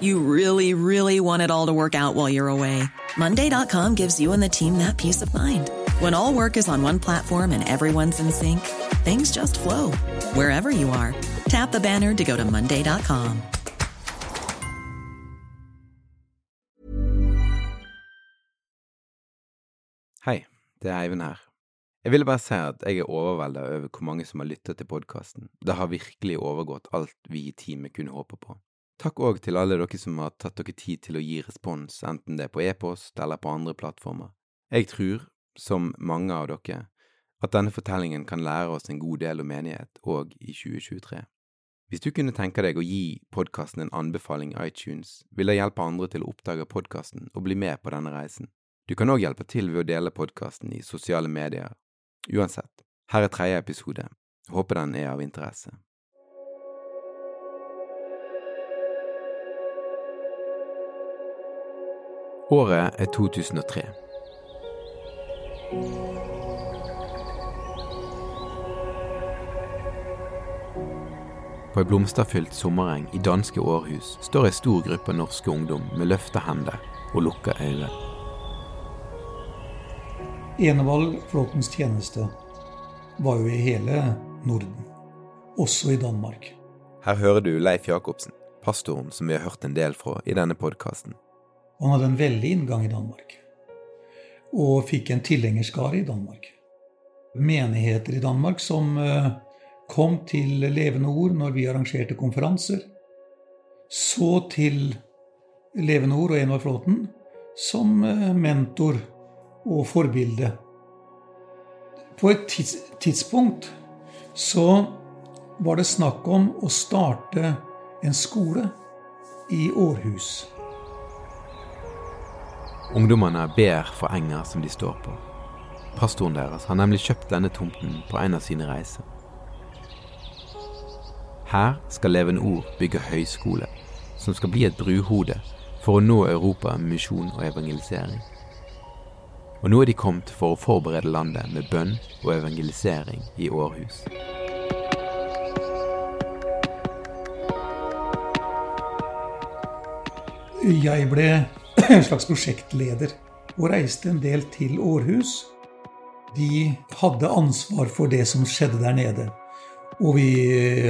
You really, really want it all to work out while you're away. Monday.com gives you and the team that peace of mind. When all work is on one platform and everyone's in sync, things just flow wherever you are. Tap the banner to go to Monday.com. Hei, det er Eivind her. Jeg ville bare si at jeg er overveldet over hvor mange som har lyttet til podkasten. Det har virkelig overgått alt vi i teamet kunne håpe på. Takk òg til alle dere som har tatt dere tid til å gi respons, enten det er på e-post eller på andre plattformer. Jeg tror, som mange av dere, at denne fortellingen kan lære oss en god del om menighet òg i 2023. Hvis du kunne tenke deg å gi podkasten en anbefaling i iTunes, vil det hjelpe andre til å oppdage podkasten og bli med på denne reisen. Du kan òg hjelpe til ved å dele podkasten i sosiale medier. Uansett, her er tredje episode. Håper den er av interesse. Året er 2003. På ei blomsterfylt sommereng i danske Århus står ei stor gruppe norske ungdom med løfta hender og lukka øyne. Enevalg flåtens tjeneste var jo i hele Norden, også i Danmark. Her hører du Leif Jacobsen, pastoren som vi har hørt en del fra i denne podkasten. Han hadde en veldig inngang i Danmark, og fikk en tilhengerskare i Danmark. Menigheter i Danmark som eh, kom til Levende Ord når vi arrangerte konferanser. Så til Levende Ord og Envar Flåten som eh, mentor og forbilde. På et tids tidspunkt så var det snakk om å starte en skole i Århus. Ungdommene ber for enger som de står på. Pastoren deres har nemlig kjøpt denne tomten på en av sine reiser. Her skal Levende Ord bygge høyskole, som skal bli et bruhode for å nå Europa med misjon og evangelisering. Og nå er de kommet for å forberede landet med bønn og evangelisering i Århus. Jeg ble en slags prosjektleder og reiste en del til Århus. De hadde ansvar for det som skjedde der nede. Og vi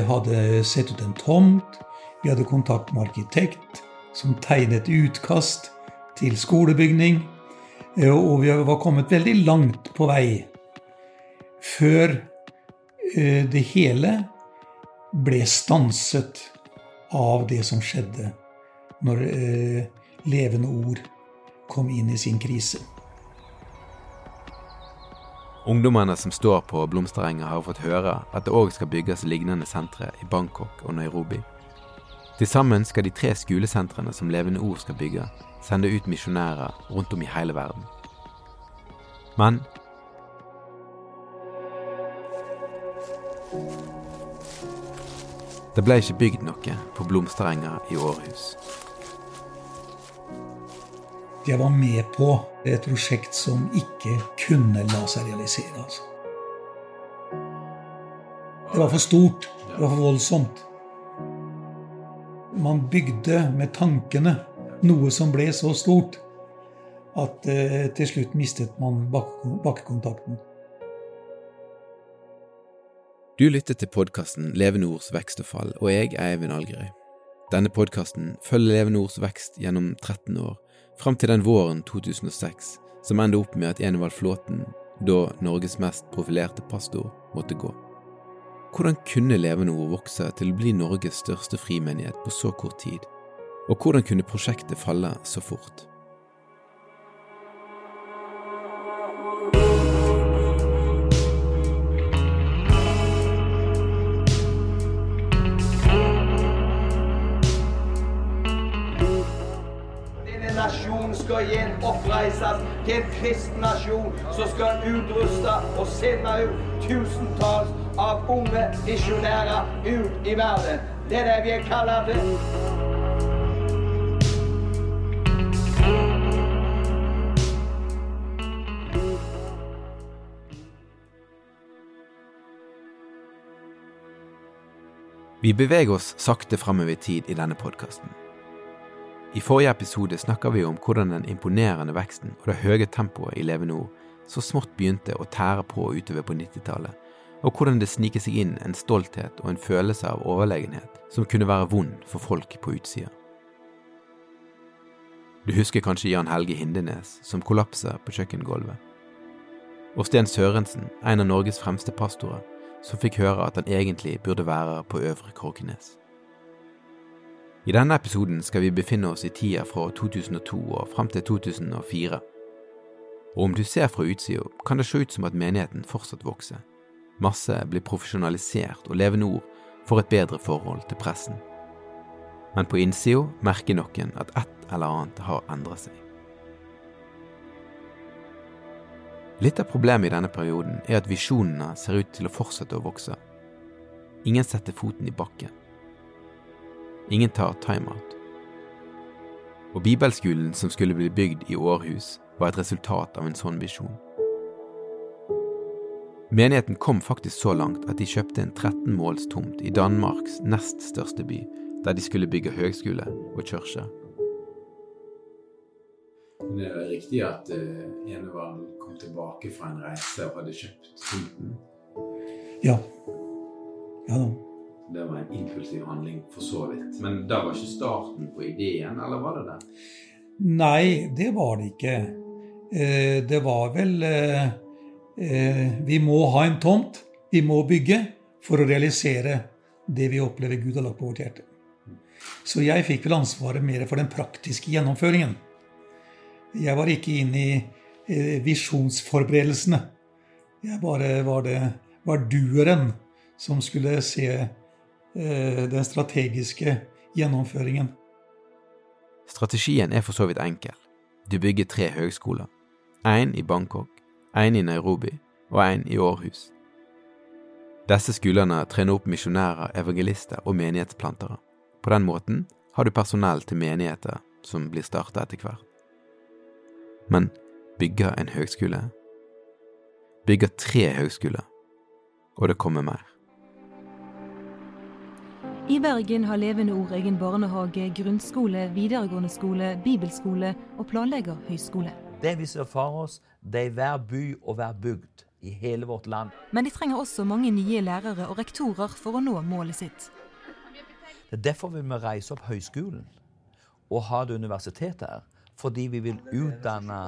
hadde sett ut en tomt. Vi hadde kontakt med arkitekt som tegnet utkast til skolebygning. Og vi var kommet veldig langt på vei før eh, det hele ble stanset av det som skjedde når eh, levende ord kom inn i sin krise. Ungdommene som står på blomsterenga har fått høre at det òg skal bygges lignende sentre i Bangkok og Nairobi. Til sammen skal de tre skolesentrene som Levende Ord skal bygge, sende ut misjonærer rundt om i hele verden. Men Det ble ikke bygd noe på blomsterenga i Århus. Jeg var med på et prosjekt som ikke kunne la seg realisere. Altså. Det var for stort. Det var for voldsomt. Man bygde med tankene noe som ble så stort at eh, til slutt mistet man bakkekontakten. Du lytter til podkasten Levende ords vekst og fall, og jeg er Eivind Algerøy. Denne podkasten følger Leve Nords vekst gjennom 13 år, fram til den våren 2006 som endte opp med at Enevald Flåten, da Norges mest profilerte pastor, måtte gå. Hvordan kunne Levende Ord vokse til å bli Norges største frimenighet på så kort tid, og hvordan kunne prosjektet falle så fort? Oppreises til en kristen nasjon som skal utruste og sende ut tusentalls av unge misjonærer ut i verden. Det er det vi er kalt. Vi beveger oss sakte framover i tid i denne podkasten. I forrige episode snakka vi om hvordan den imponerende veksten og det høye tempoet i Leve Nord så smått begynte å tære på utover på 90-tallet, og hvordan det sniker seg inn en stolthet og en følelse av overlegenhet som kunne være vond for folk på utsida. Du husker kanskje Jan Helge Hindenes som kollapser på kjøkkengulvet. Og Sten Sørensen, en av Norges fremste pastorer, som fikk høre at han egentlig burde være på Øvre Kråkenes. I denne episoden skal vi befinne oss i tida fra 2002 og fram til 2004. Og om du ser fra utsida, kan det se ut som at menigheten fortsatt vokser. Masse blir profesjonalisert, og Levende Ord får et bedre forhold til pressen. Men på innsida merker noen at et eller annet har endret seg. Litt av problemet i denne perioden er at visjonene ser ut til å fortsette å vokse. Ingen setter foten i bakken. Ingen tar timeout. Og bibelskolen som skulle bli bygd i Århus, var et resultat av en sånn visjon. Menigheten kom faktisk så langt at de kjøpte en 13 måls tomt i Danmarks nest største by, der de skulle bygge høgskole og kirke. Det er riktig at uh, Enevald kom tilbake fra en reise og hadde kjøpt tomten. Ja. Ja da. Det var en impulsiv handling, for så vidt. Men det var ikke starten på ideen, eller var det det? Nei, det var det ikke. Eh, det var vel eh, eh, Vi må ha en tomt. Vi må bygge for å realisere det vi opplever Gud har lagt på vårt hjerte. Så jeg fikk vel ansvaret mer for den praktiske gjennomføringen. Jeg var ikke inne i visjonsforberedelsene. Jeg bare var det var dueren som skulle se den strategiske gjennomføringen. Strategien er for så vidt enkel. Du bygger tre høgskoler. Én i Bangkok, én i Nairobi og én i Århus. Disse skolene trener opp misjonærer, evangelister og menighetsplantere. På den måten har du personell til menigheter som blir starta etter hvert. Men bygger en høgskole? Bygger tre høgskoler. Og det kommer mer. I Bergen har Levende Ord egen barnehage, grunnskole, videregående skole, bibelskole og planlegger høyskole. Det vi ser for oss, det er hver by og hver bygd i hele vårt land. Men de trenger også mange nye lærere og rektorer for å nå målet sitt. Det er derfor vi må reise opp høyskolen og ha det universitetet her. Fordi vi vil utdanne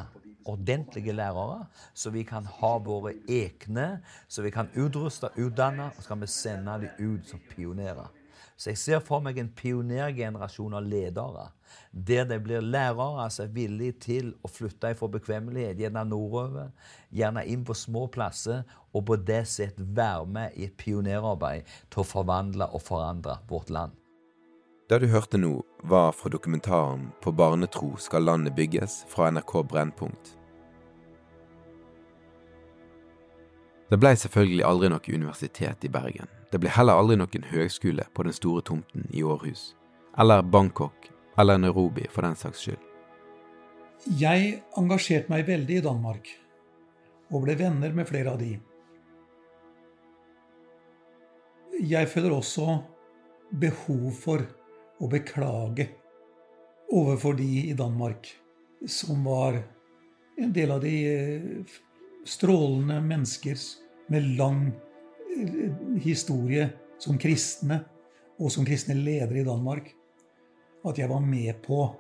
ordentlige lærere, så vi kan ha våre egne, så vi kan utruste utdanne, og så kan vi sende dem ut som pionerer. Så jeg ser for meg en pionergenerasjon av ledere, der det blir lærere som er villige til å flytte fra bekvemmelighet, gjerne nordover, gjerne inn på små plasser, og på det sett være med i et pionerarbeid til å forvandle og forandre vårt land. Det du hørte nå, var fra dokumentaren På barnetro skal landet bygges fra NRK Brennpunkt. Det ble selvfølgelig aldri noe universitet i Bergen. Det ble heller aldri noen høgskole på den store tomten i Århus. Eller Bangkok, eller Nairobi for den saks skyld. Jeg engasjerte meg veldig i Danmark, og ble venner med flere av de. Jeg føler også behov for å beklage overfor de i Danmark som var en del av de eh, strålende mennesker med lang eh, historie som kristne og som kristne ledere i Danmark. at jeg var med på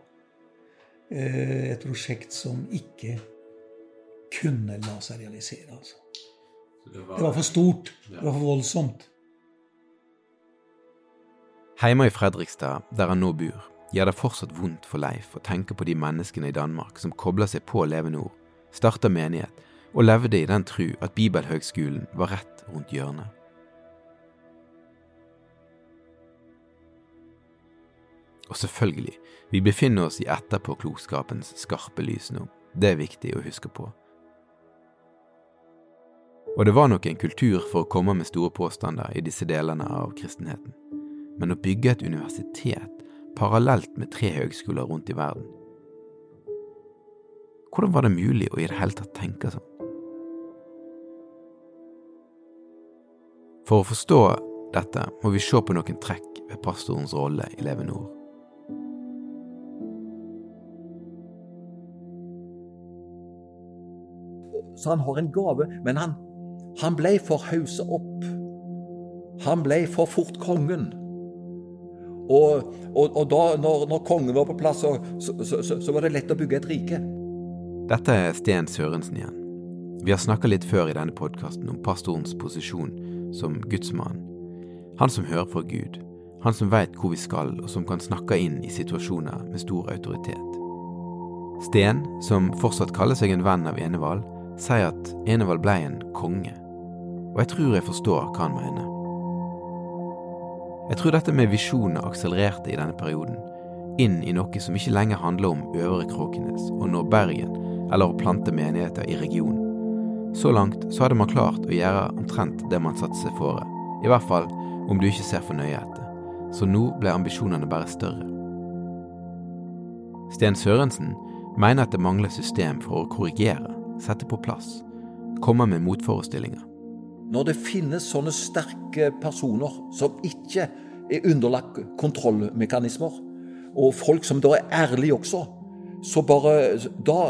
eh, et prosjekt som ikke kunne la seg realisere. Altså. Det var for stort. Det var for voldsomt. Hjemme i Fredrikstad, der han nå bor, gjør det fortsatt vondt for Leif å tenke på de menneskene i Danmark som kobler seg på Levende Ord, starter menighet og levde i den tru at Bibelhøgskolen var rett rundt hjørnet. Og selvfølgelig, vi befinner oss i etterpåklokskapens skarpe lys nå. Det er viktig å huske på. Og det var nok en kultur for å komme med store påstander i disse delene av kristenheten. Men å bygge et universitet parallelt med tre høgskoler rundt i verden Hvordan var det mulig å i det hele tatt tenke sånn? For å forstå dette må vi se på noen trekk ved pastorens rolle i Leve Nord. Så han har en gave, men han, han ble for hausa opp. Han ble for fort kongen. Og, og, og da når, når, kongen var på plass, så, så, så, så, var det lett å bygge et rike. Dette er Sten Sørensen igjen. Vi har snakka litt før i denne podkasten om pastorens posisjon som gudsmann. Han som hører fra Gud. Han som veit hvor vi skal, og som kan snakke inn i situasjoner med stor autoritet. Sten, som fortsatt kaller seg en venn av Enevald, sier at Enevald ble en konge. Og jeg tror jeg forstår hva han mener. Jeg tror dette med visjoner akselererte i denne perioden, inn i noe som ikke lenger handler om Øvre Kråkenes nå Bergen, eller å plante menigheter i regionen. Så langt så hadde man klart å gjøre omtrent det man satte seg fore, i hvert fall om du ikke ser for nøye etter, så nå ble ambisjonene bare større. Sten Sørensen mener at det mangler system for å korrigere, sette på plass, komme med motforestillinger. Når det finnes sånne sterke personer som ikke er underlagt kontrollmekanismer, og folk som da er ærlige også, så bare Da,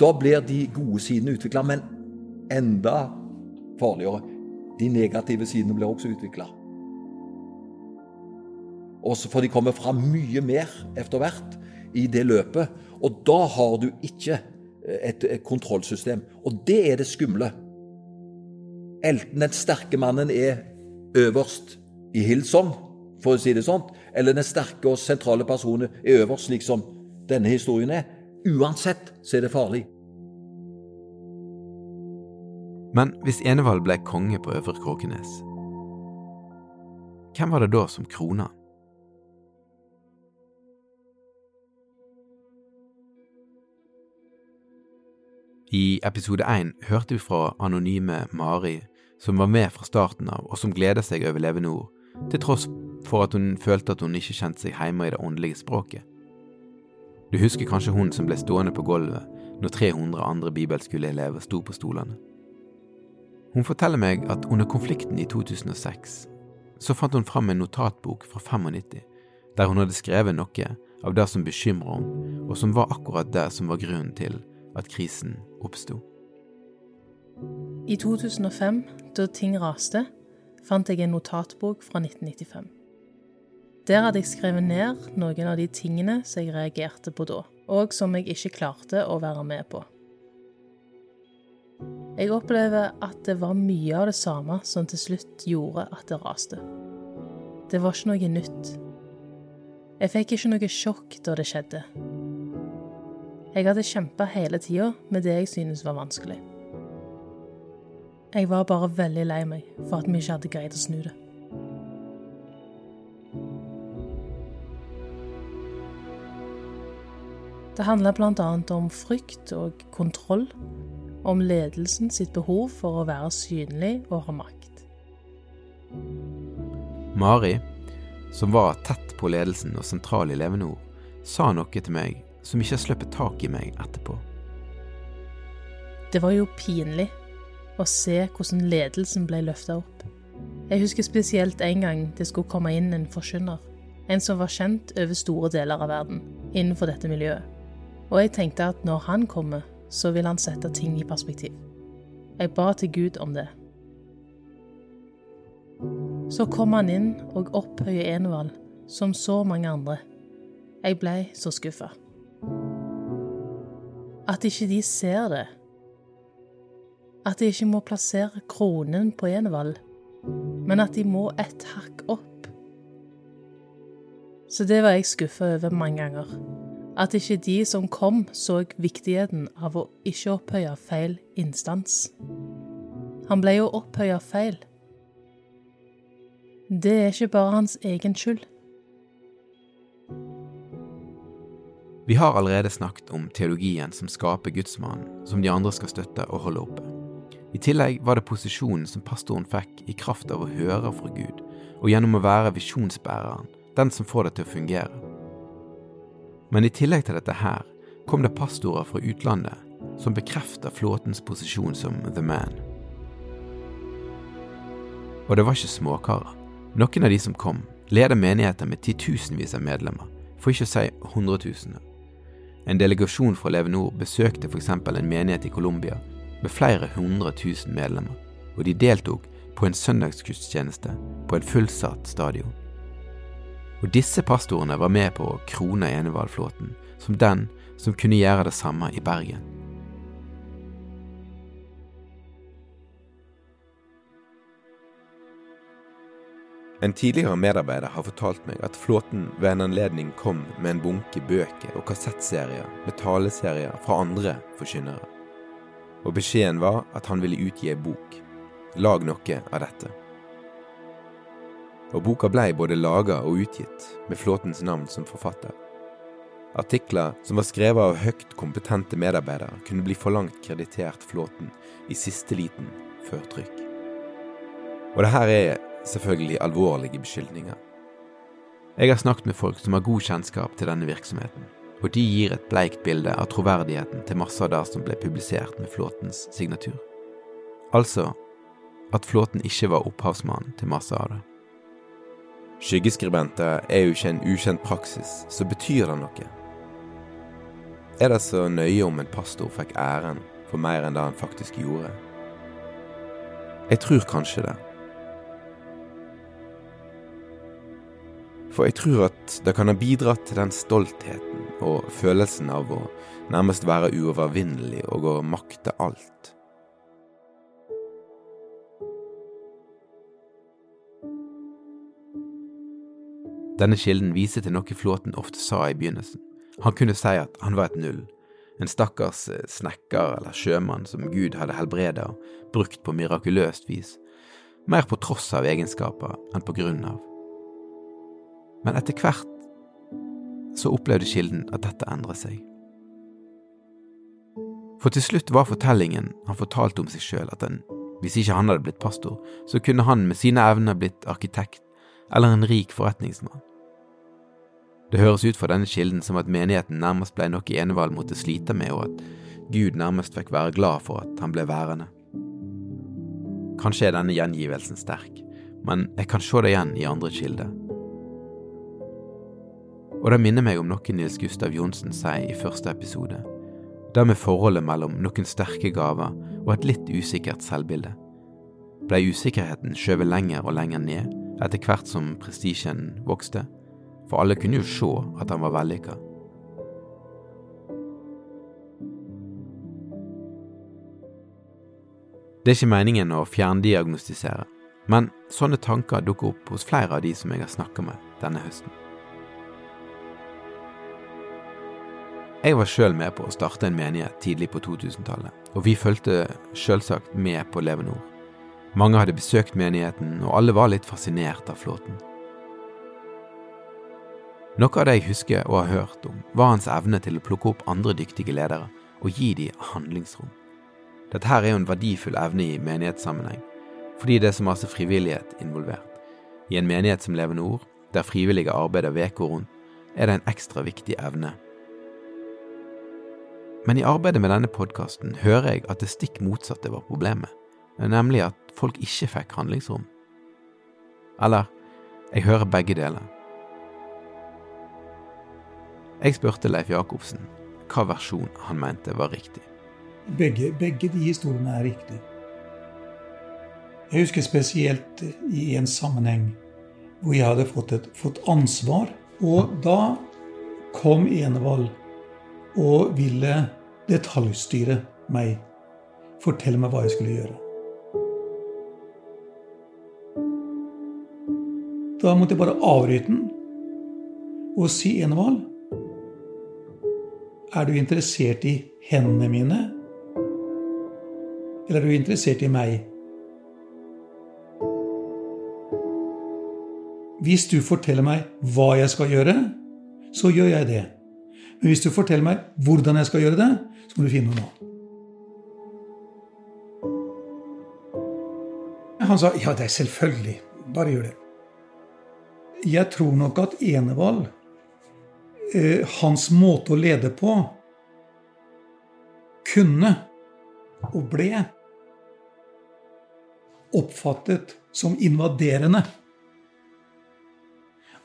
da blir de gode sidene utvikla. Men enda farligere de negative sidene blir også utvikla. Og så får de komme fram mye mer etter hvert i det løpet. Og da har du ikke et, et kontrollsystem. Og det er det skumle. Enten den sterke mannen er øverst i Hillsong, for å si det sånn, eller den sterke og sentrale personen er øverst, slik som denne historien er. Uansett så er det farlig. Men hvis Enevald ble konge på Øvre Kråkenes, hvem var det da som krona? I episode én hørte vi fra anonyme Mari, som var med fra starten av, og som gleder seg over Levende Ord, til tross for at hun følte at hun ikke kjente seg hjemme i det åndelige språket. Du husker kanskje hun som ble stående på gulvet når 300 andre bibelskoleelever sto på stolene? Hun forteller meg at under konflikten i 2006 så fant hun fram en notatbok fra 95 der hun hadde skrevet noe av det som bekymra henne, og som var akkurat det som var grunnen til at krisen oppsto. I 2005, da ting raste, fant jeg en notatbok fra 1995. Der hadde jeg skrevet ned noen av de tingene som jeg reagerte på da, og som jeg ikke klarte å være med på. Jeg opplever at det var mye av det samme som til slutt gjorde at det raste. Det var ikke noe nytt. Jeg fikk ikke noe sjokk da det skjedde. Jeg hadde kjempa hele tida med det jeg synes var vanskelig. Jeg var bare veldig lei meg for at vi ikke hadde greid å snu det. Det handla bl.a. om frykt og kontroll om ledelsen sitt behov for å være synlig og ha makt. Mari, som var tett på ledelsen og sentral i Levende Ord, sa noe til meg som ikke har sluppet tak i meg etterpå. Det var jo pinlig å se hvordan ledelsen ble løfta opp. Jeg husker spesielt en gang det skulle komme inn en forkynner. En som var kjent over store deler av verden innenfor dette miljøet. Og jeg tenkte at når han kommer, så vil han sette ting i perspektiv. Jeg ba til Gud om det. Så kom han inn og opphøyer Enevald, som så mange andre. Jeg ble så skuffa. At ikke de ser det. At de ikke må plassere kronen på Enevald, men at de må et hakk opp. Så det var jeg skuffa over mange ganger. At ikke de som kom, så viktigheten av å ikke opphøye feil instans. Han ble jo opphøya feil. Det er ikke bare hans egen skyld. Vi har allerede snakket om teologien som skaper gudsmannen, som de andre skal støtte og holde oppe. I tillegg var det posisjonen som pastoren fikk i kraft av å høre fra Gud, og gjennom å være visjonsbæreren, den som får det til å fungere. Men i tillegg til dette her kom det pastorer fra utlandet som bekrefter flåtens posisjon som the man. Og det var ikke småkarer. Noen av de som kom, leder menigheter med titusenvis av medlemmer, for ikke å si hundretusener. En delegasjon fra Leve Nord besøkte f.eks. en menighet i Colombia med flere hundre tusen medlemmer, og de deltok på en søndagsgudstjeneste på en fullsatt stadion. Og disse pastorene var med på å krone Enevaldflåten som den som kunne gjøre det samme i Bergen. En tidligere medarbeider har fortalt meg at Flåten ved en anledning kom med en bunke bøker og kassettserier med taleserier fra andre forkynnere. Og beskjeden var at han ville utgi ei bok. Lag noe av dette. Og boka blei både laga og utgitt, med Flåtens navn som forfatter. Artikler som var skrevet av høyt kompetente medarbeidere, kunne bli for langt kreditert Flåten i siste liten før trykk. Og det her er selvfølgelig alvorlige beskyldninger. Jeg har snakket med folk som har god kjennskap til denne virksomheten, og de gir et bleikt bilde av troverdigheten til masse av det som ble publisert med Flåtens signatur. Altså at Flåten ikke var opphavsmannen til masse av det. Skyggeskribenter er jo ikke en ukjent praksis, så betyr det noe. Er det så nøye om en pastor fikk æren for mer enn det han faktisk gjorde? Jeg tror kanskje det. For jeg tror at det kan ha bidratt til den stoltheten og følelsen av å nærmest være uovervinnelig og å makte alt. Denne kilden viser til noe Flåten ofte sa i begynnelsen. Han kunne si at han var et null, en stakkars eh, snekker eller sjømann som Gud hadde helbreda og brukt på mirakuløst vis, mer på tross av egenskaper enn på grunn av. Men etter hvert så opplevde kilden at dette endret seg. For til slutt var fortellingen han fortalte om seg sjøl at han, hvis ikke han hadde blitt pastor, så kunne han med sine evner blitt arkitekt eller en rik forretningsmann. Det høres ut fra denne kilden som at menigheten nærmest ble noe Enevald måtte slite med, og at Gud nærmest fikk være glad for at han ble værende. Kanskje er denne gjengivelsen sterk, men jeg kan se det igjen i andre kilder. Og det minner meg om noe Nils Gustav Johnsen sier i første episode. Det med forholdet mellom noen sterke gaver og et litt usikkert selvbilde. Ble usikkerheten skjøvet lenger og lenger ned etter hvert som prestisjen vokste, for alle kunne jo se at han var vellykka. Det er ikke meningen å fjerndiagnostisere, men sånne tanker dukker opp hos flere av de som jeg har snakka med denne høsten. Jeg var sjøl med på å starte en menighet tidlig på 2000-tallet, og vi fulgte sjølsagt med på Levenor. Mange hadde besøkt menigheten, og alle var litt fascinert av flåten. Noe av det jeg husker og har hørt om, var hans evne til å plukke opp andre dyktige ledere og gi dem handlingsrom. Dette her er jo en verdifull evne i menighetssammenheng, fordi det er så masse frivillighet involvert. I en menighet som Levende Nord, der frivillige arbeider uka rundt, er det en ekstra viktig evne men i arbeidet med denne podkasten hører jeg at det stikk motsatte var problemet, nemlig at folk ikke fikk handlingsrom. Eller, jeg hører begge deler. Jeg spurte Leif Jacobsen hva versjon han mente var riktig. Begge, begge de historiene er riktige. Jeg husker spesielt i en sammenheng hvor jeg hadde fått, et, fått ansvar. Og da kom Enevald og ville detaljstyre meg. Fortelle meg hva jeg skulle gjøre. Da måtte jeg bare avbryte den og si Enevald Er du interessert i hendene mine? Eller er du interessert i meg? Hvis du forteller meg hva jeg skal gjøre, så gjør jeg det. Men hvis du forteller meg hvordan jeg skal gjøre det, så må du finne noe annet. Han sa ja, det er selvfølgelig. Bare gjør det. Jeg tror nok at Enevald, eh, hans måte å lede på, kunne og ble oppfattet som invaderende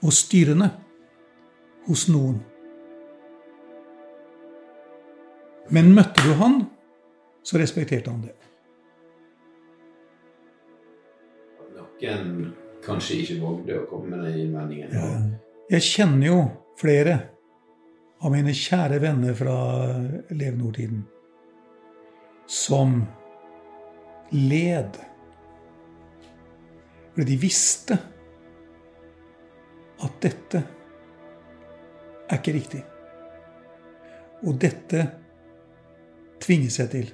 og styrende hos noen. Men møtte du han, så respekterte han det. Noen kanskje ikke vågde å komme med den innvendingen. Ja. Jeg kjenner jo flere av mine kjære venner fra Lev Nord-tiden som led. Fordi de visste at dette er ikke riktig. Og dette tvinger seg til.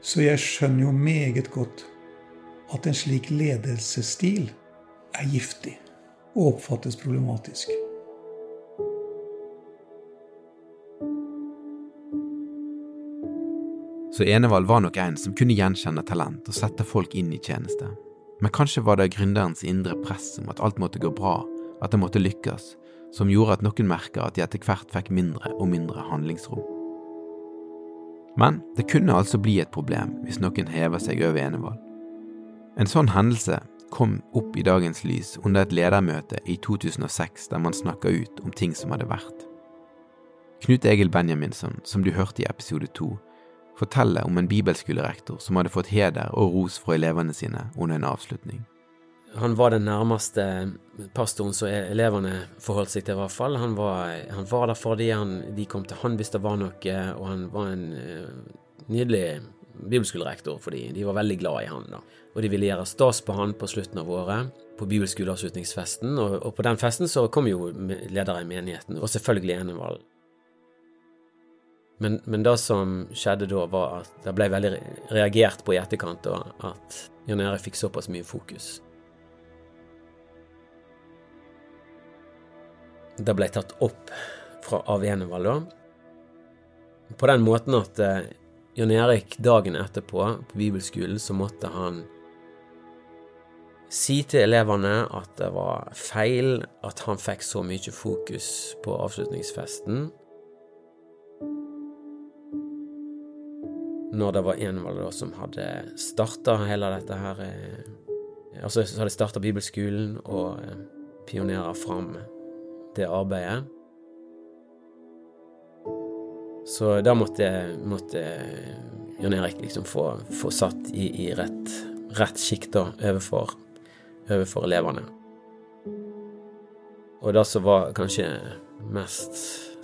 Så jeg skjønner jo meget godt at en slik ledelsesstil er giftig og oppfattes problematisk. Så Enevald var nok en som kunne gjenkjenne talent og sette folk inn i tjeneste. Men kanskje var det gründerens indre press om at alt måtte gå bra, at det måtte lykkes, som gjorde at noen merka at de etter hvert fikk mindre og mindre handlingsrom. Men det kunne altså bli et problem hvis noen hever seg over Enevald. En sånn hendelse kom opp i dagens lys under et ledermøte i 2006 der man snakka ut om ting som hadde vært. Knut Egil Benjaminsson, som du hørte i episode to, forteller om en bibelskolerektor som hadde fått heder og ros fra elevene sine under en avslutning. Han var den nærmeste pastoren som elevene forholdt seg til, i hvert fall. Han var, han var der fordi dem, de kom til han hvis det var noe, og han var en uh, nydelig bibelskolerektor fordi de var veldig glad i han. da. Og de ville gjøre stas på han på slutten av året, på bibelskoleavslutningsfesten. Og, og på den festen så kom jo ledere i menigheten, og selvfølgelig Enevald. Men, men, det som skjedde da, var at det ble veldig reagert på i etterkant, og at Jan Erik fikk såpass mye fokus. Det ble tatt opp fra, av Enevald da, på den måten at eh, Jan Erik dagen etterpå, på bibelskolen, så måtte han si til elevene at det var feil at han fikk så mye fokus på avslutningsfesten, når det var Envald da som hadde starta hele dette her eh, Altså så hadde starta bibelskolen og eh, pionera fram det arbeidet. Så da måtte, måtte Jan Erik liksom få, få satt i, i rett, rett sjikk da overfor, overfor elevene. Og det som var kanskje mest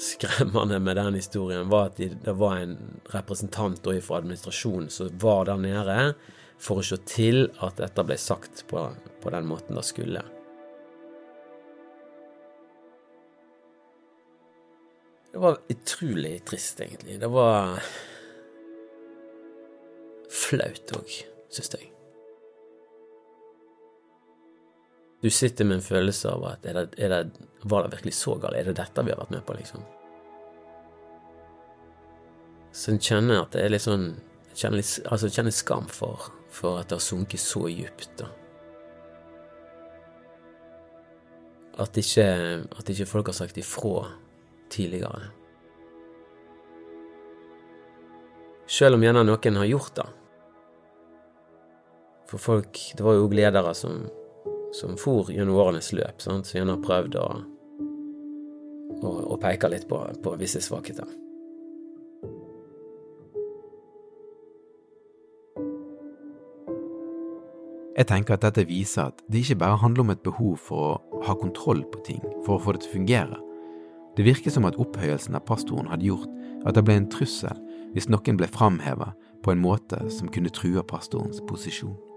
skremmende med den historien, var at det var en representant fra administrasjonen som var der nede for å se til at dette ble sagt på, på den måten det skulle. Det var utrolig trist, egentlig. Det var flaut òg, syns jeg. Du sitter med en følelse av at er det, er det, var det virkelig så galt? Er det dette vi har vært med på, liksom? Så en kjenner at det er litt sånn kjenner, litt, altså kjenner skam for, for, at det har sunket så dypt. da. At ikke, at ikke folk har sagt ifra tidligere. Selv om gjerne noen har gjort det. For folk Det var jo ledere som som for gjennom årenes løp, sant? som gjerne har prøvd å, å, å, peke litt på, på visse svakheter. Jeg tenker at dette viser at det ikke bare handler om et behov for å ha kontroll på ting, for å få det til å fungere, Det virker som at opphøyelsen av pastoren hadde gjort at det ble en trussel hvis noen ble framheva på en måte som kunne true pastorens posisjon.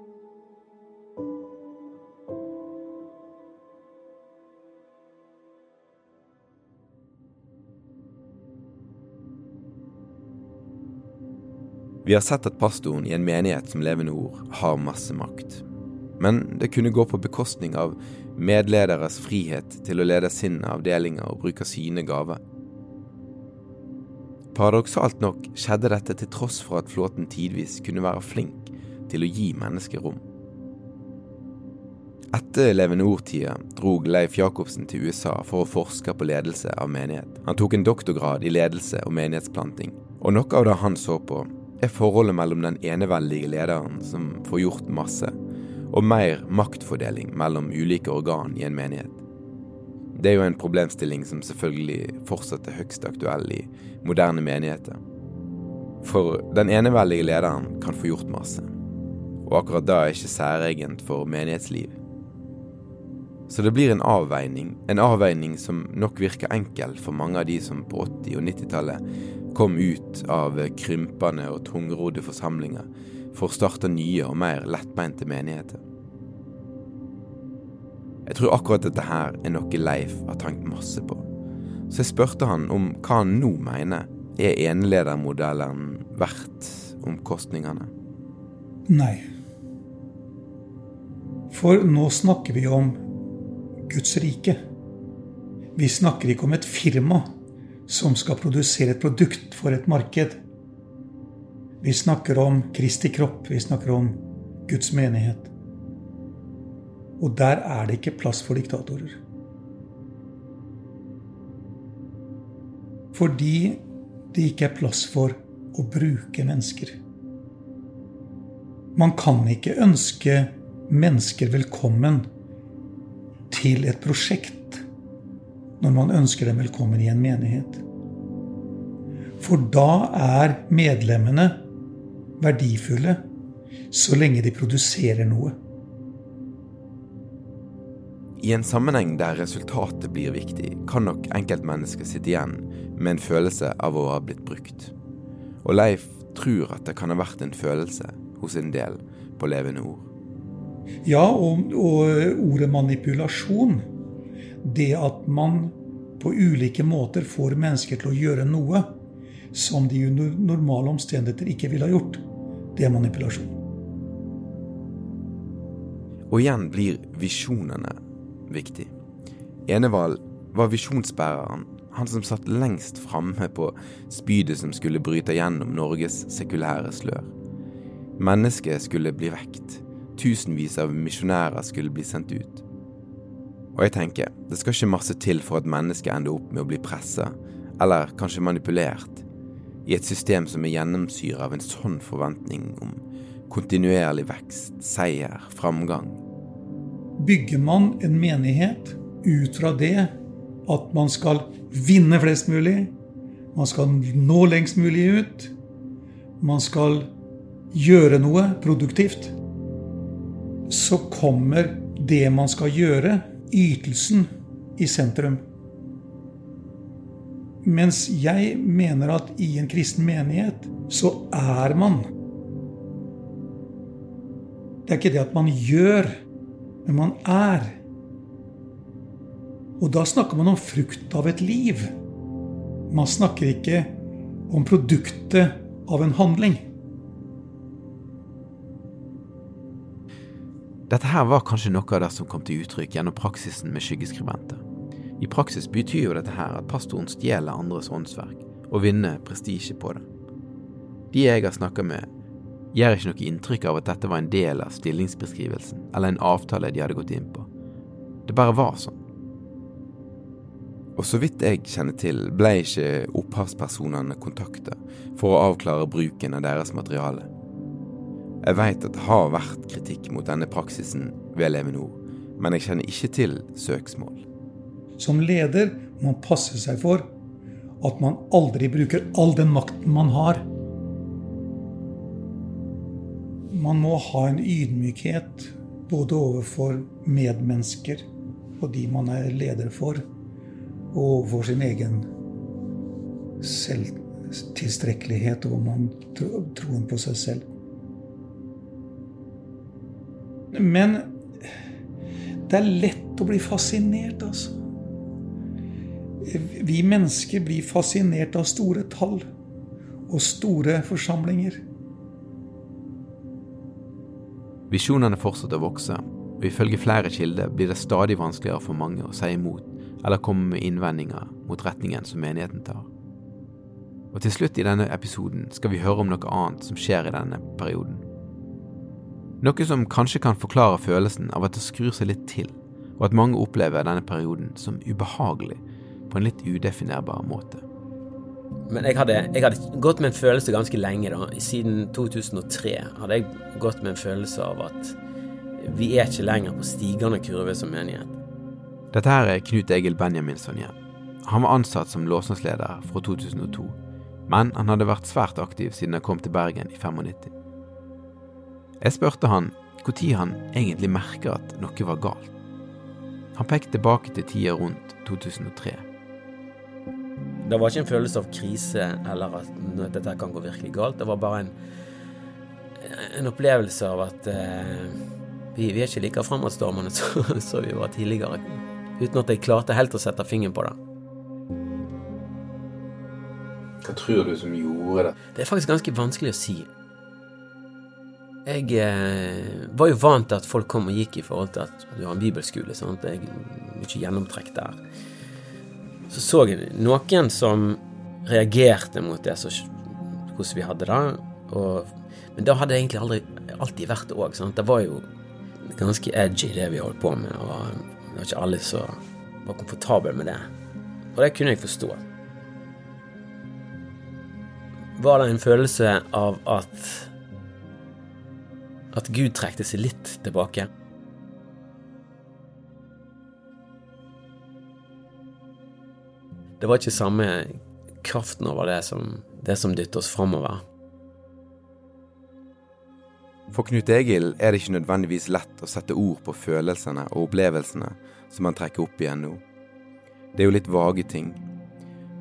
Vi har sett at pastoren i en menighet som Levende Ord har masse makt. Men det kunne gå på bekostning av medlederes frihet til å lede sine avdelinger og bruke sine gaver. Paradoksalt nok skjedde dette til tross for at flåten tidvis kunne være flink til å gi mennesker rom. Etter Levende Ord-tida drog Leif Jacobsen til USA for å forske på ledelse av menighet. Han tok en doktorgrad i ledelse og menighetsplanting, og noe av det han så på, er forholdet mellom den eneveldige lederen som får gjort masse, og mer maktfordeling mellom ulike organ i en menighet. Det er jo en problemstilling som selvfølgelig fortsatt er høgst aktuell i moderne menigheter. For den eneveldige lederen kan få gjort masse, og akkurat da er ikke særegent for menighetsliv. Så det blir en avveining, en avveining som nok virker enkel for mange av de som på 80- og 90-tallet kom ut av krympende og tungrodde forsamlinger for å starte nye og mer lettbeinte menigheter. Jeg tror akkurat dette her er noe Leif har tenkt masse på, så jeg spurte han om hva han nå mener er enledermodellen verdt omkostningene. Nei. For nå snakker vi om Guds rike. Vi snakker ikke om et firma som skal produsere et produkt for et marked. Vi snakker om Kristi kropp, vi snakker om Guds menighet. Og der er det ikke plass for diktatorer. Fordi det ikke er plass for å bruke mennesker. Man kan ikke ønske mennesker velkommen til et prosjekt når man ønsker dem velkommen i en menighet. For da er medlemmene verdifulle så lenge de produserer noe. I en sammenheng der resultatet blir viktig, kan nok enkeltmennesket sitte igjen med en følelse av å ha blitt brukt. Og Leif tror at det kan ha vært en følelse hos en del på levende ord. Ja, og, og ordet manipulasjon det at man på ulike måter får mennesker til å gjøre noe som de under normale omstendigheter ikke ville ha gjort, det er manipulasjon. Og igjen blir visjonene viktig. Enevald var visjonsbæreren, han som satt lengst framme på spydet som skulle bryte gjennom Norges sekulære slør. Mennesket skulle bli vekt. Tusenvis av misjonærer skulle bli sendt ut. Og jeg tenker, det skal ikke masse til for at mennesket ender opp med å bli pressa, eller kanskje manipulert, i et system som er gjennomsyret av en sånn forventning om kontinuerlig vekst, seier, framgang. Bygger man en menighet ut fra det at man skal vinne flest mulig, man skal nå lengst mulig ut, man skal gjøre noe produktivt, så kommer det man skal gjøre, ytelsen i sentrum. Mens jeg mener at i en kristen menighet så er man. Det er ikke det at man gjør, men man er. Og da snakker man om frukt av et liv. Man snakker ikke om produktet av en handling. Dette her var kanskje noe av det som kom til uttrykk gjennom praksisen med skyggeskribenter. I praksis betyr jo dette her at pastoren stjeler andres åndsverk og vinner prestisje på det. De jeg har snakka med, gjør ikke noe inntrykk av at dette var en del av stillingsbeskrivelsen eller en avtale de hadde gått inn på. Det bare var sånn. Og så vidt jeg kjenner til, ble ikke opphavspersonene kontakta for å avklare bruken av deres materiale. Jeg veit at det har vært kritikk mot denne praksisen ved Levenor, men jeg kjenner ikke til søksmål. Som leder må man passe seg for at man aldri bruker all den makten man har. Man må ha en ydmykhet både overfor medmennesker og de man er leder for, og overfor sin egen selvtilstrekkelighet og man troen på seg selv. Men det er lett å bli fascinert, altså. Vi mennesker blir fascinert av store tall og store forsamlinger. Visjonene fortsetter å vokse, og ifølge flere kilder blir det stadig vanskeligere for mange å si imot eller komme med innvendinger mot retningen som menigheten tar. Og til slutt i denne episoden skal vi høre om noe annet som skjer i denne perioden. Noe som kanskje kan forklare følelsen av at det skrur seg litt til, og at mange opplever denne perioden som ubehagelig på en litt udefinerbar måte. Men jeg hadde, jeg hadde, gått med en følelse ganske lenge. da. Siden 2003 hadde jeg gått med en følelse av at vi er ikke lenger på stigende kurve som menighet. Dette her er Knut Egil Benjaminsson igjen. Han var ansatt som låsingsleder fra 2002, men han hadde vært svært aktiv siden han kom til Bergen i 95. Jeg spurte han når han egentlig merka at noe var galt. Han pekte tilbake til tida rundt 2003. Det var ikke en følelse av krise eller at dette kan gå virkelig galt. Det var bare en, en opplevelse av at eh, vi, vi, er ikke like fremadstormende som vi var tidligere. Uten at jeg klarte helt å sette fingeren på det. Hva tror du som gjorde det? Det er faktisk ganske vanskelig å si. Jeg eh, var jo vant til at folk kom og gikk i forhold til at du har en bibelskole. Sånn at jeg mye gjennomtrekk der så så jeg noen som reagerte mot det, så, hvordan vi hadde det. Og, men da hadde det egentlig aldri alltid vært òg. Det var jo ganske edgy, det vi holdt på med. Og det var ikke alle som var komfortable med det. Og det kunne jeg forstå. Var det en følelse av at at Gud trekte seg litt tilbake? Det var ikke samme kraften over det som, det som dytter oss framover. For Knut Egil er det ikke nødvendigvis lett å sette ord på følelsene og opplevelsene som han trekker opp igjen nå. Det er jo litt vage ting.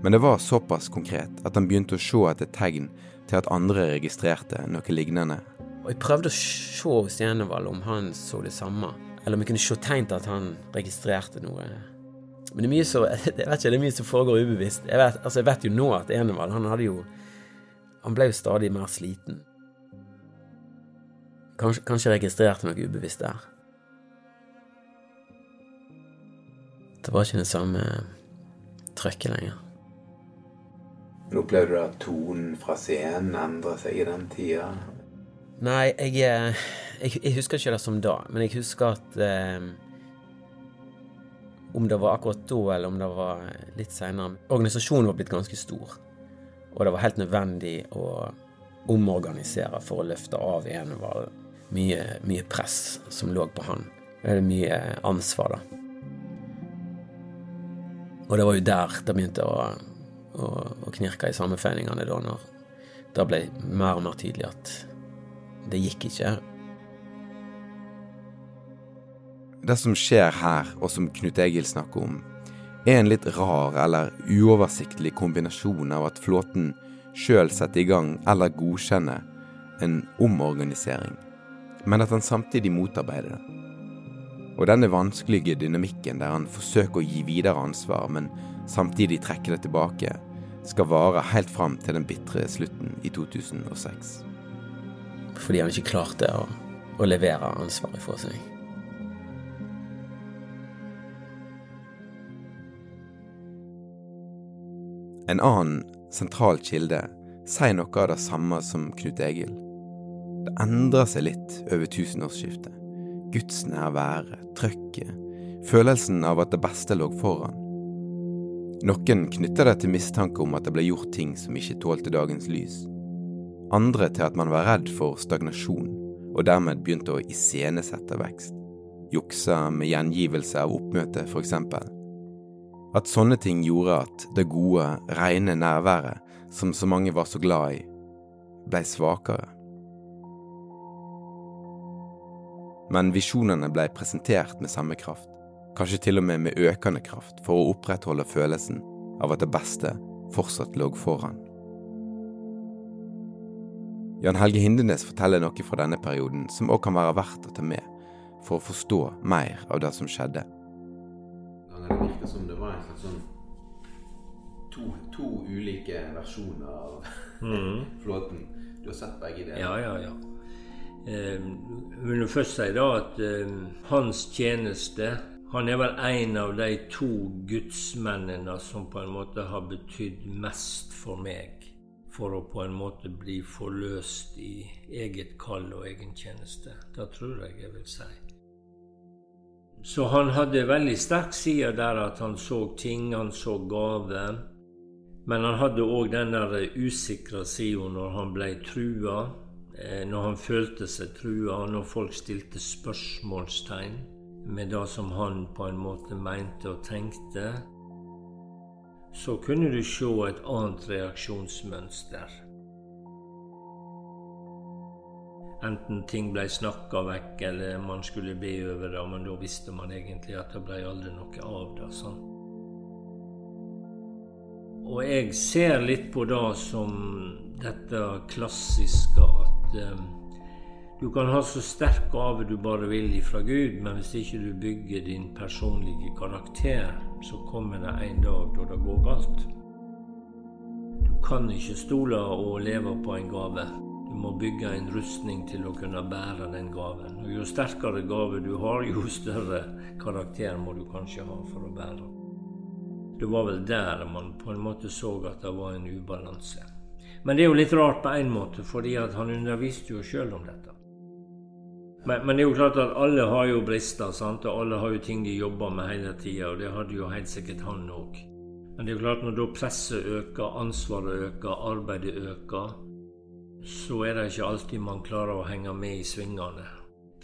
Men det var såpass konkret at han begynte å se etter tegn til at andre registrerte noe lignende. Og Jeg prøvde å se hos Enevald om han så det samme, eller om jeg kunne se tegn til at han registrerte noe men det er mye, så, jeg vet ikke, det er mye som foregår ubevisst. Jeg vet, altså jeg vet jo nå at Enevald han hadde jo Han ble jo stadig mer sliten. Kanskje, kanskje registrerte noe ubevisst der. Det var ikke det samme trøkket lenger. Men Opplevde du at tonen fra scenen endret seg i den tida? Nei, jeg, eh, jeg, jeg, husker ikke det som da, men jeg husker at eh, om det var akkurat da, eller om det var litt seinere. Organisasjonen var blitt ganske stor, og det var helt nødvendig å omorganisere for å løfte av Enevald mye, mye press som lå på han. Det er mye ansvar, da. Og det var jo der det begynte å, å, å knirke i sammenføyningene, da når det ble mer og mer tydelig at det gikk ikke. Det som skjer her, og som Knut Egil snakker om, er en litt rar eller uoversiktlig kombinasjon av at flåten sjøl setter i gang eller godkjenner en omorganisering, men at han samtidig motarbeider det. Og denne vanskelige dynamikken der han forsøker å gi videre ansvar, men samtidig trekke det tilbake, skal vare helt fram til den bitre slutten i 2006. Fordi han ikke klarte å, å levere ansvaret for seg. En annen sentral kilde sier noe av det samme som Knut Egil. Det endrer seg litt over tusenårsskiftet. Guds nærvære, trøkket, følelsen av at det beste lå foran. Noen knytter det til mistanke om at det ble gjort ting som ikke tålte dagens lys. Andre til at man var redd for stagnasjon, og dermed begynte å iscenesette vekst. Juksa med gjengivelse av oppmøte, eksempel at sånne ting gjorde at det gode, rene nærværet, som så mange var så glad i, blei svakere. Men visjonene blei presentert med samme kraft. kanskje til og med med økende kraft for å opprettholde følelsen av at det beste fortsatt lå foran. Jan Helge Hindenes forteller noe fra denne perioden som også kan være verdt å ta med for å forstå mer av det som skjedde. Det virker som det var en slags sånn to, to ulike versjoner av mm. flåten. Du har sett begge deler? Ja, ja, ja. Jeg eh, vil først si da at eh, hans tjeneste Han er vel en av de to gudsmennene som på en måte har betydd mest for meg. For å på en måte bli forløst i eget kall og egen tjeneste. Det tror jeg jeg vil si. Så han hadde veldig sterk side der at han så ting, han så gaver. Men han hadde òg den der usikra sida når han ble trua Eh, når han følte seg trua, når folk stilte spørsmålstegn med det som han på en måte mente og tenkte, så kunne du se et annet reaksjonsmønster. Enten ting ble snakka vekk, eller man skulle be over det, men da visste man egentlig at det ble aldri noe av det. sånn. Og jeg ser litt på det som dette klassiske eh, du kan ha så sterk gave du bare vil ifra Gud, men hvis ikke du bygger din personlige karakter, så kommer det en dag da det går galt. Du kan ikke stole og leve på en gave. Du må bygge en rustning til å kunne bære den gaven. Og Jo sterkere gave du har, jo større karakter må du kanskje ha for å bære. Det var vel der man på en måte så at det var en ubalanse. Men det er jo litt rart på en måte, fordi han underviste jo sjøl om dette. Men, men, det er jo klart at alle har jo brister, sant? og alle har jo ting de jobber med hele tida. Og det hadde jo helt sikkert han òg. Men det er jo klart når da presset øker, ansvaret øker, arbeidet øker, så er det ikke alltid man klarer å henge med i svingene.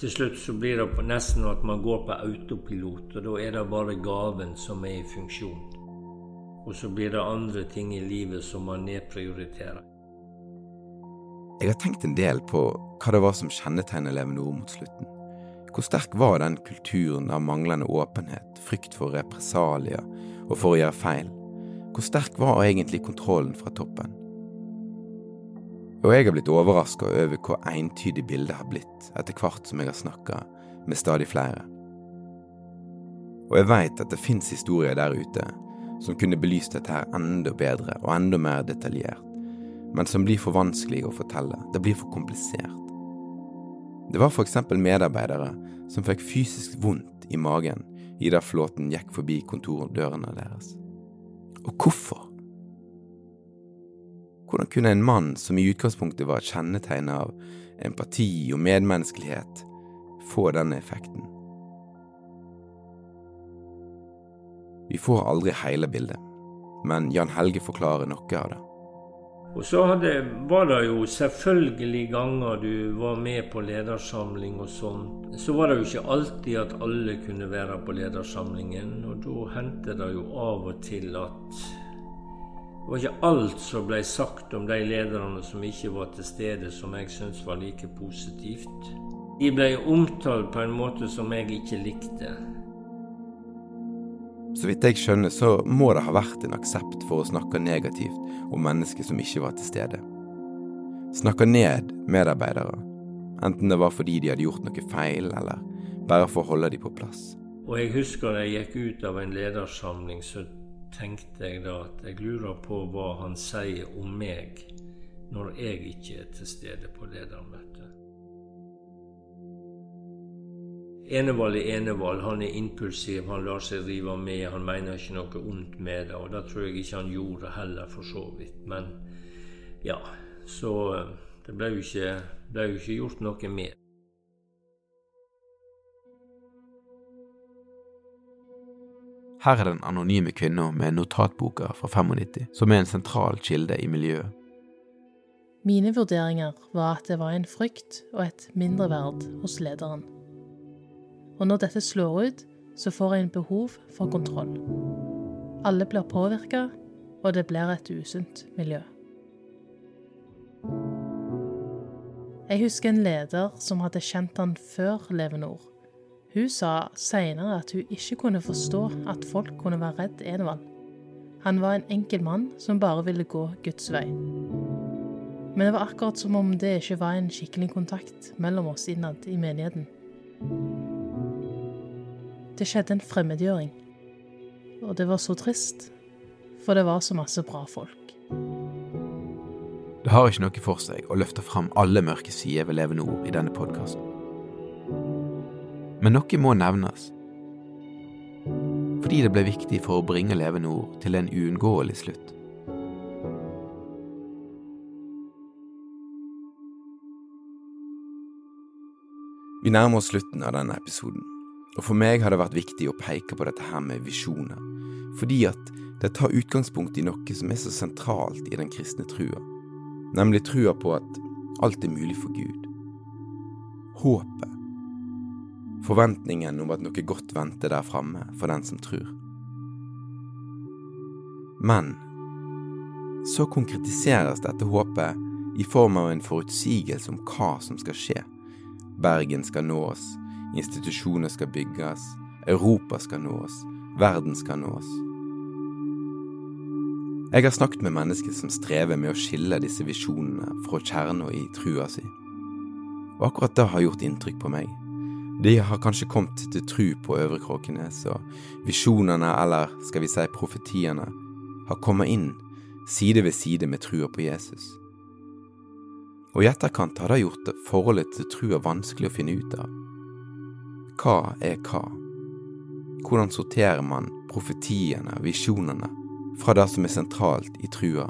Til slutt så blir det nesten at man går på autopilot, og da er det bare gaven som er i funksjon. Og så blir det andre ting i livet som man nedprioriterer. Jeg har tenkt en del på hva det var som kjennetegnet Leve Ord mot slutten. Hvor sterk var den kulturen av manglende åpenhet, frykt for represalier og for å gjøre feil? Hvor sterk var egentlig kontrollen fra toppen? Og jeg har blitt overraska over hvor entydig bildet har blitt etter hvert som jeg har snakka med stadig flere. Og jeg veit at det fins historier der ute som kunne belyst dette her enda bedre og enda mer detaljert men som blir for vanskelig å fortelle. Det blir for komplisert. Det var eksempel medarbeidere som fikk fysisk vondt i magen idet flåten gikk forbi kontordørene deres. Og hvorfor? Hvordan kunne en mann som i utgangspunktet var kjennetegnet av empati og medmenneskelighet, få denne effekten? Vi får aldri hele bildet, men Jan Helge forklarer noe av det. Og så hadde, var det jo selvfølgelig ganger du var med på ledersamling og sånn. Så var det jo ikke alltid at alle kunne være på ledersamlingen. Og da hendte det jo av og til at det var ikke alt som ble sagt om de lederne som ikke var til stede, som jeg syntes var like positivt. De ble omtalt på en måte som jeg ikke likte. Så vidt jeg skjønner, så må det ha vært en aksept for å snakke negativt om mennesker som ikke var til stede. Snakke ned medarbeidere, enten det var fordi de hadde gjort noe feil, eller bare for å holde de på plass. Og jeg husker da jeg gikk ut av en ledersamling, så tenkte jeg da at jeg lurer på hva han sier om meg når jeg ikke er til stede på ledermøtet. Enevold er Enevold. Han er impulsiv, han lar seg rive med. Han mener ikke noe ondt med det. Og det tror jeg ikke han gjorde heller, for så vidt. Men ja, så eh, det ble jo ikke, ble jo ikke gjort noe med. Her er den anonyme kvinna med notatboka fra 95, som er en sentral kilde i miljøet. Mine vurderinger var at det var en frykt og et mindreverd hos lederen. Og når dette slår ut, så får en behov for kontroll. Alle blir påvirka, og det blir et usunt miljø. Jeg husker en leder som hadde kjent han før Levenor. Hun sa seinere at hun ikke kunne forstå at folk kunne være redd Enevald. Han var en enkel mann som bare ville gå Guds vei. Men det var akkurat som om det ikke var en skikkelig kontakt mellom oss innad i menigheten. Det skjedde en fremmedgjøring. Og det var så trist, for det var så masse bra folk. Det har ikke noe for seg å løfte fram alle mørke sider ved levende ord i denne podkasten. Men noe må nevnes. Fordi det ble viktig for å bringe levende ord til en uunngåelig slutt. Vi nærmer oss slutten av denne episoden, og for meg har det vært viktig å peke på dette her med visjoner, fordi at det tar utgangspunkt i noe som er så sentralt i den kristne trua nemlig trua på at alt er mulig for Gud. Håpet. Forventningen om at noe godt venter der framme for den som tror. Men så konkretiseres dette håpet i form av en forutsigelse om hva som skal skje. Bergen skal nås, institusjoner skal bygges, Europa skal nås, verden skal nås. Jeg har snakket med mennesker som strever med å skille disse visjonene fra kjerna i trua si. Og akkurat det har gjort inntrykk på meg. De har kanskje kommet til tru på Øvre Kråkenes, og visjonene, eller skal vi si profetiene, har kommet inn side ved side med trua på Jesus. Og i etterkant har det gjort forholdet til trua vanskelig å finne ut av. Hva er hva? Hvordan sorterer man profetiene, visjonene, fra det som er sentralt i trua.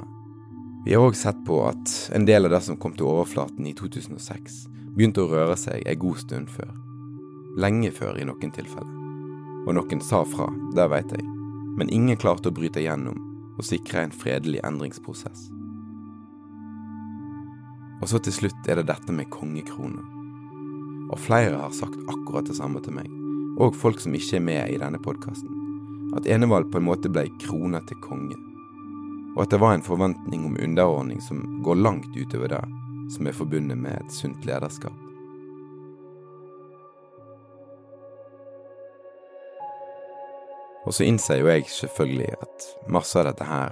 Vi har òg sett på at en del av det som kom til overflaten i 2006, begynte å røre seg en god stund før. Lenge før i noen tilfeller. Og noen sa fra, det veit jeg, men ingen klarte å bryte gjennom og sikre en fredelig endringsprosess. Og så til slutt er det dette med kongekrona. Og flere har sagt akkurat det samme til meg, og folk som ikke er med i denne podkasten at Enevald på en måte ble krona til konge, og at det var en forventning om underordning som går langt utover det som er forbundet med et sunt lederskap. Og så innser jo jeg selvfølgelig at masse av dette her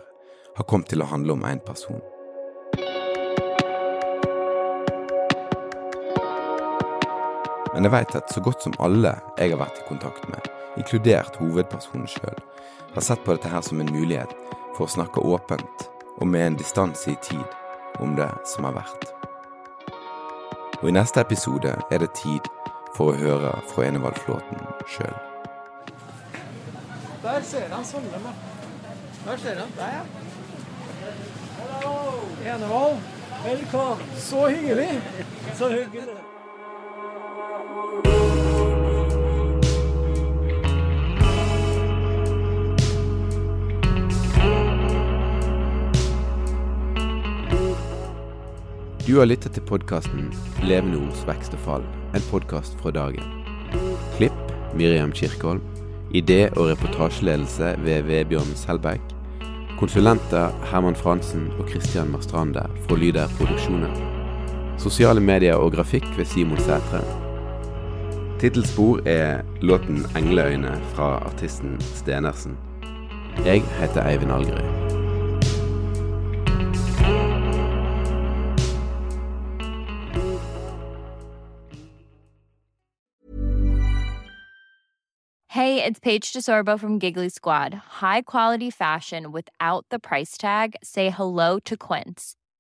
har kommet til å handle om én person. Men jeg veit at så godt som alle jeg har vært i kontakt med, inkludert hovedpersonen sjøl, har sett på dette her som en mulighet for å snakke åpent og med en distanse i tid om det som har vært. Og i neste episode er det tid for å høre fra Enevald Flåten sjøl. Der ser han Sollem, Der ser han. Der, ja. Hello. Enevald, velkommen. Så hyggelig. Så hyggelig. Du har lyttet til podkasten Levende ords vekst og fall, en podkast fra dagen. Klipp Miriam Kirkholm. Idé- og reportasjeledelse ved Vebjørn Selbekk. Konsulenter Herman Fransen og Christian Marstrande fra Lyder Produksjoner. Sosiale medier og grafikk ved Simon Sætre. Tittelspor er låten 'Engleøyne' fra artisten Stenersen. Jeg heter Eivind Algerøy. Hey, it's Paige DeSorbo from Giggly Squad. High quality fashion without the price tag. Say hello to Quince.